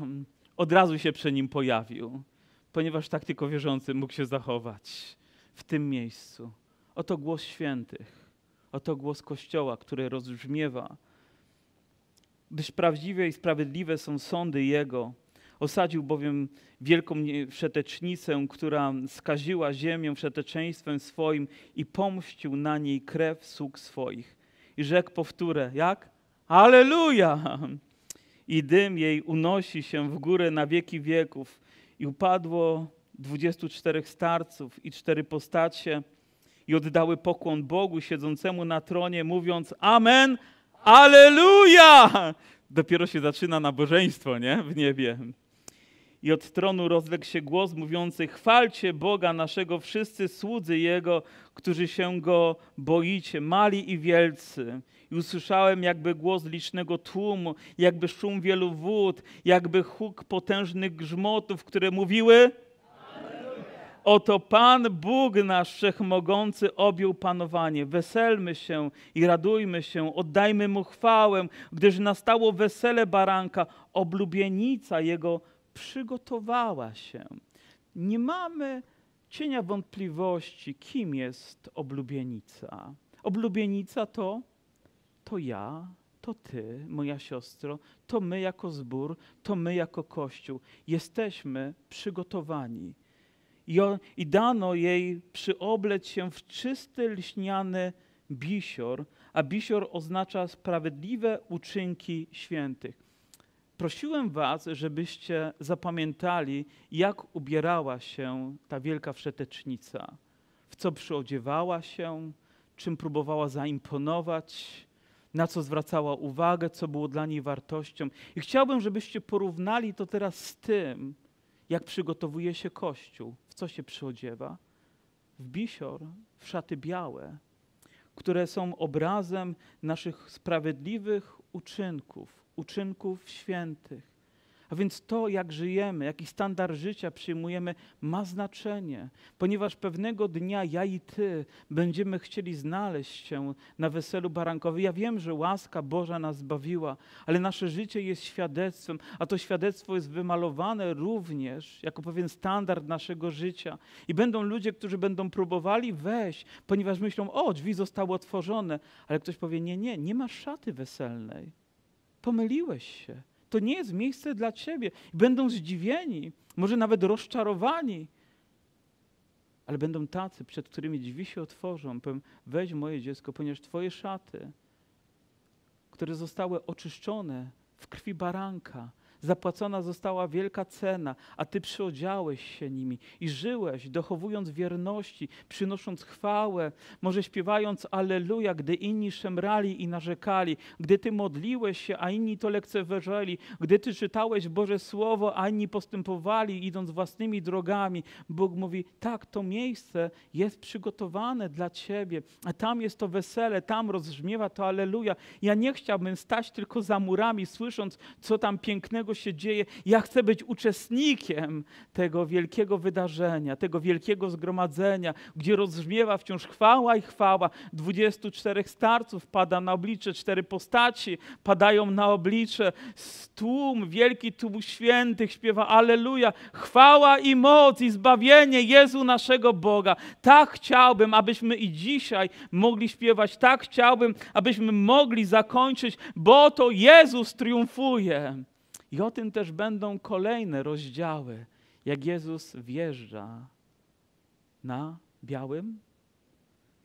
Od razu się przy nim pojawił, ponieważ tak tylko wierzący mógł się zachować w tym miejscu. Oto głos świętych, oto głos Kościoła, który rozbrzmiewa. Gdyż prawdziwe i sprawiedliwe są sądy Jego. Osadził bowiem wielką wszetecznicę, która skaziła ziemię wszeteczeństwem swoim i pomścił na niej krew sług swoich. I rzekł powtórę, jak? Aleluja! I dym jej unosi się w górę na wieki wieków. I upadło dwudziestu czterech starców i cztery postacie i oddały pokłon Bogu siedzącemu na tronie, mówiąc Amen, Aleluja! Dopiero się zaczyna nabożeństwo, nie? W niebie. I od tronu rozległ się głos mówiący: Chwalcie Boga naszego, wszyscy słudzy Jego, którzy się Go boicie, mali i wielcy. I usłyszałem jakby głos licznego tłumu, jakby szum wielu wód, jakby huk potężnych grzmotów, które mówiły: Oto Pan Bóg nasz wszechmogący objął panowanie. Weselmy się i radujmy się, oddajmy mu chwałę, gdyż nastało wesele baranka, oblubienica jego przygotowała się. Nie mamy cienia wątpliwości, kim jest oblubienica. Oblubienica to, to ja, to ty, moja siostro, to my jako zbór, to my jako Kościół. Jesteśmy przygotowani. I, I dano jej przyobleć się w czysty, lśniany bisior, a bisior oznacza sprawiedliwe uczynki świętych prosiłem Was, żebyście zapamiętali, jak ubierała się ta wielka wszetecznica, w co przyodziewała się, czym próbowała zaimponować, na co zwracała uwagę, co było dla niej wartością. I chciałbym, żebyście porównali to teraz z tym, jak przygotowuje się Kościół, w co się przyodziewa. W bisior, w szaty białe, które są obrazem naszych sprawiedliwych uczynków, uczynków świętych. A więc to, jak żyjemy, jaki standard życia przyjmujemy, ma znaczenie, ponieważ pewnego dnia ja i ty będziemy chcieli znaleźć się na weselu barankowym. Ja wiem, że łaska Boża nas zbawiła, ale nasze życie jest świadectwem, a to świadectwo jest wymalowane również jako pewien standard naszego życia. I będą ludzie, którzy będą próbowali wejść, ponieważ myślą, o, drzwi zostały otworzone, ale ktoś powie, nie, nie, nie ma szaty weselnej pomyliłeś się. To nie jest miejsce dla ciebie. Będą zdziwieni, może nawet rozczarowani, ale będą tacy, przed którymi drzwi się otworzą. Powiem, weź moje dziecko, ponieważ twoje szaty, które zostały oczyszczone w krwi baranka, Zapłacona została wielka cena, a Ty przyodziałeś się nimi i żyłeś, dochowując wierności, przynosząc chwałę, może śpiewając Alleluja, gdy inni szemrali i narzekali, gdy Ty modliłeś się, a inni to lekceważyli, gdy Ty czytałeś Boże Słowo, a inni postępowali, idąc własnymi drogami. Bóg mówi, tak, to miejsce jest przygotowane dla Ciebie, a tam jest to wesele, tam rozbrzmiewa to Alleluja. Ja nie chciałbym stać tylko za murami, słysząc, co tam pięknego się dzieje. Ja chcę być uczestnikiem tego wielkiego wydarzenia, tego wielkiego zgromadzenia, gdzie rozbrzmiewa wciąż chwała i chwała. 24 starców pada na oblicze, cztery postaci padają na oblicze. Tłum, wielki tłum świętych śpiewa Aleluja, chwała i moc i zbawienie Jezu naszego Boga. Tak chciałbym, abyśmy i dzisiaj mogli śpiewać. Tak chciałbym, abyśmy mogli zakończyć, bo to Jezus triumfuje. I o tym też będą kolejne rozdziały, jak Jezus wjeżdża na białym.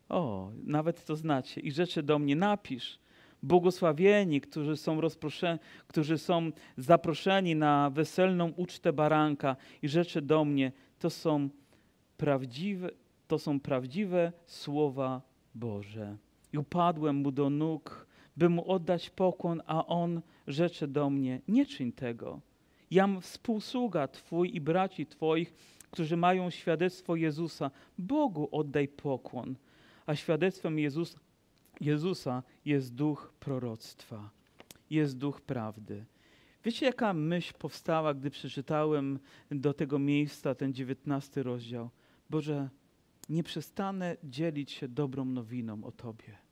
O, nawet to znacie. I rzeczy do mnie napisz, Błogosławieni, którzy są, którzy są zaproszeni na weselną ucztę baranka i rzeczy do mnie, to są prawdziwe, to są prawdziwe słowa Boże. I upadłem mu do nóg, by mu oddać pokłon, a on rzeczy do mnie, nie czyń tego. Jam współsługa Twój i braci Twoich, którzy mają świadectwo Jezusa. Bogu oddaj pokłon, a świadectwem Jezus, Jezusa jest duch proroctwa, jest duch prawdy. Wiecie, jaka myśl powstała, gdy przeczytałem do tego miejsca ten dziewiętnasty rozdział? Boże, nie przestanę dzielić się dobrą nowiną o Tobie.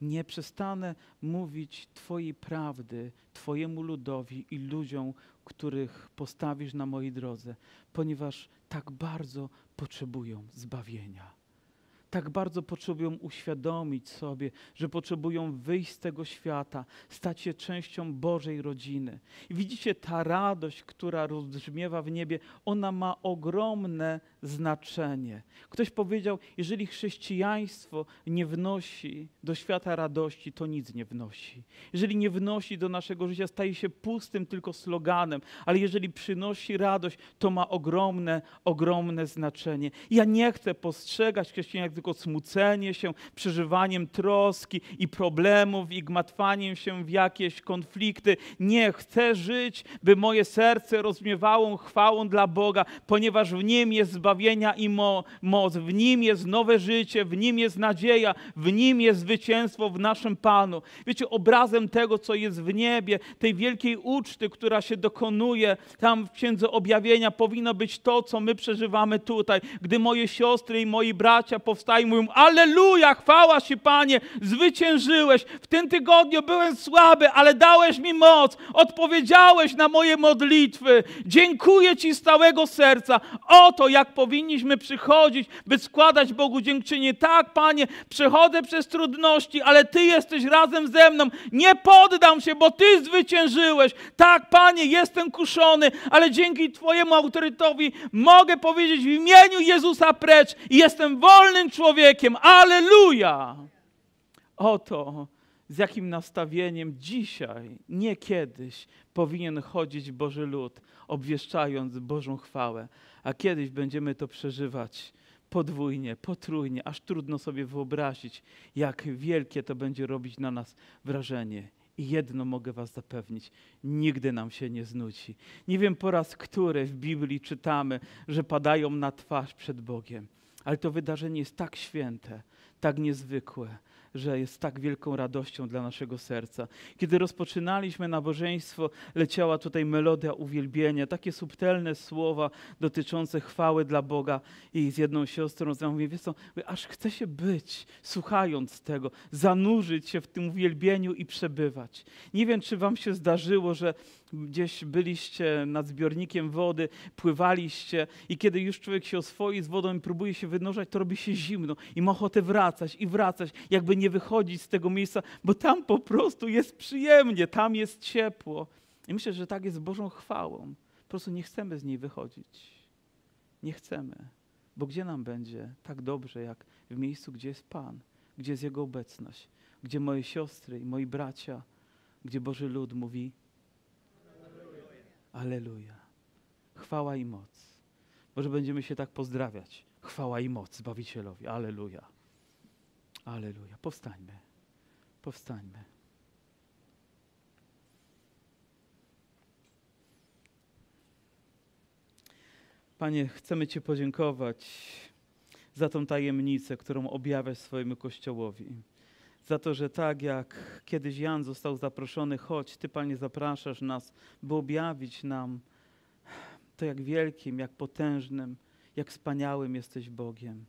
Nie przestanę mówić Twojej prawdy Twojemu ludowi i ludziom, których postawisz na mojej drodze, ponieważ tak bardzo potrzebują zbawienia. Tak bardzo potrzebują uświadomić sobie, że potrzebują wyjść z tego świata, stać się częścią Bożej rodziny. I widzicie, ta radość, która rozbrzmiewa w niebie, ona ma ogromne znaczenie. Ktoś powiedział, jeżeli chrześcijaństwo nie wnosi do świata radości, to nic nie wnosi. Jeżeli nie wnosi do naszego życia, staje się pustym tylko sloganem, ale jeżeli przynosi radość, to ma ogromne, ogromne znaczenie. Ja nie chcę postrzegać chrześcijan jak tylko smucenie się, przeżywaniem troski i problemów i gmatwaniem się w jakieś konflikty. Nie, chcę żyć, by moje serce rozmiewało chwałą dla Boga, ponieważ w Nim jest zbawienia i mo moc, w Nim jest nowe życie, w Nim jest nadzieja, w Nim jest zwycięstwo w naszym Panu. Wiecie, obrazem tego, co jest w niebie, tej wielkiej uczty, która się dokonuje tam w Księdze Objawienia, powinno być to, co my przeżywamy tutaj. Gdy moje siostry i moi bracia powstają i mówią, Alleluja, chwała Ci Panie, zwyciężyłeś. W tym tygodniu byłem słaby, ale dałeś mi moc, odpowiedziałeś na moje modlitwy. Dziękuję Ci z całego serca. Oto jak powinniśmy przychodzić, by składać Bogu dziękczynienie. Tak, Panie, przechodzę przez trudności, ale Ty jesteś razem ze mną. Nie poddam się, bo Ty zwyciężyłeś. Tak, Panie, jestem kuszony, ale dzięki Twojemu autorytowi mogę powiedzieć w imieniu Jezusa precz i jestem wolnym człowiekiem. Aleluja! Oto z jakim nastawieniem dzisiaj, nie kiedyś, powinien chodzić Boży lud, obwieszczając Bożą chwałę, a kiedyś będziemy to przeżywać podwójnie, potrójnie, aż trudno sobie wyobrazić, jak wielkie to będzie robić na nas wrażenie. I jedno mogę Was zapewnić: nigdy nam się nie znudzi. Nie wiem po raz który w Biblii czytamy, że padają na twarz przed Bogiem, ale to wydarzenie jest tak święte, tak niezwykłe, że jest tak wielką radością dla naszego serca. Kiedy rozpoczynaliśmy nabożeństwo, leciała tutaj melodia uwielbienia, takie subtelne słowa dotyczące chwały dla Boga. I z jedną siostrą rozmawiam, mówię, wiesz co, aż chce się być, słuchając tego, zanurzyć się w tym uwielbieniu i przebywać. Nie wiem, czy wam się zdarzyło, że gdzieś byliście nad zbiornikiem wody, pływaliście i kiedy już człowiek się oswoi z wodą i próbuje się wynurzać, to robi się zimno i ma ochotę wracać i wracać, jakby nie wychodzić z tego miejsca, bo tam po prostu jest przyjemnie, tam jest ciepło. I myślę, że tak jest z Bożą chwałą. Po prostu nie chcemy z niej wychodzić. Nie chcemy. Bo gdzie nam będzie tak dobrze, jak w miejscu, gdzie jest Pan, gdzie jest Jego obecność, gdzie moje siostry i moi bracia, gdzie Boży lud mówi Aleluja. Chwała i moc. Może będziemy się tak pozdrawiać. Chwała i moc Zbawicielowi. Aleluja. Aleluja. Powstańmy. Powstańmy. Panie, chcemy Ci podziękować za tą tajemnicę, którą objawiasz swojemu Kościołowi. Za to, że tak jak kiedyś Jan został zaproszony, chodź, Ty, Panie, zapraszasz nas, by objawić nam to, jak wielkim, jak potężnym, jak wspaniałym jesteś Bogiem.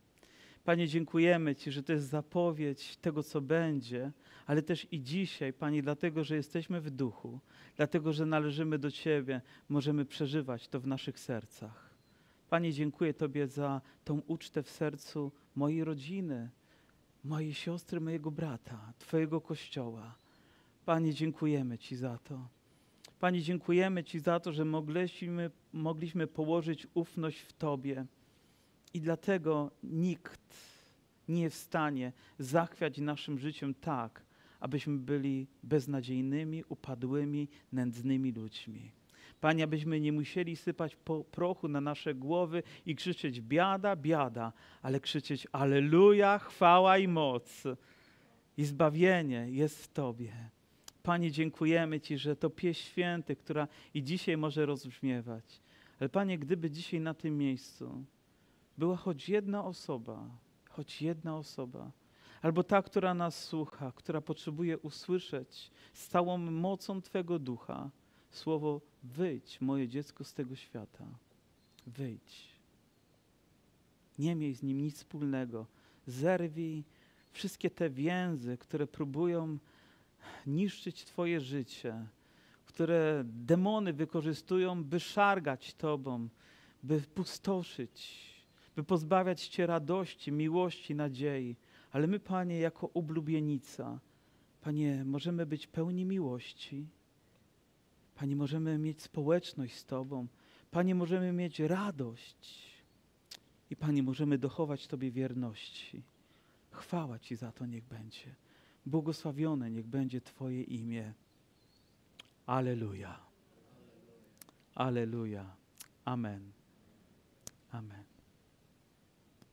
Panie, dziękujemy Ci, że to jest zapowiedź tego, co będzie, ale też i dzisiaj, Panie, dlatego, że jesteśmy w duchu, dlatego, że należymy do Ciebie, możemy przeżywać to w naszych sercach. Panie, dziękuję Tobie za tą ucztę w sercu mojej rodziny, mojej siostry, mojego brata, Twojego kościoła. Panie, dziękujemy Ci za to. Panie, dziękujemy Ci za to, że mogliśmy, mogliśmy położyć ufność w Tobie. I dlatego nikt nie w stanie zachwiać naszym życiem tak, abyśmy byli beznadziejnymi, upadłymi, nędznymi ludźmi. Panie, abyśmy nie musieli sypać prochu na nasze głowy i krzyczeć biada, biada, ale krzyczeć Aleluja, chwała i moc. I zbawienie jest w Tobie. Panie, dziękujemy Ci, że to pieśń święty, która i dzisiaj może rozbrzmiewać. Ale Panie, gdyby dzisiaj na tym miejscu była choć jedna osoba, choć jedna osoba, albo ta, która nas słucha, która potrzebuje usłyszeć z całą mocą Twego ducha słowo: Wyjdź, moje dziecko, z tego świata. Wyjdź. Nie miej z nim nic wspólnego. Zerwij wszystkie te więzy, które próbują niszczyć Twoje życie, które demony wykorzystują, by szargać Tobą, by pustoszyć, by pozbawiać Cię radości, miłości, nadziei. Ale my, Panie, jako oblubienica, Panie, możemy być pełni miłości. Panie, możemy mieć społeczność z Tobą. Panie, możemy mieć radość. I Panie, możemy dochować Tobie wierności. Chwała Ci za to niech będzie. Błogosławione niech będzie Twoje imię. Aleluja. Aleluja. Amen. Amen.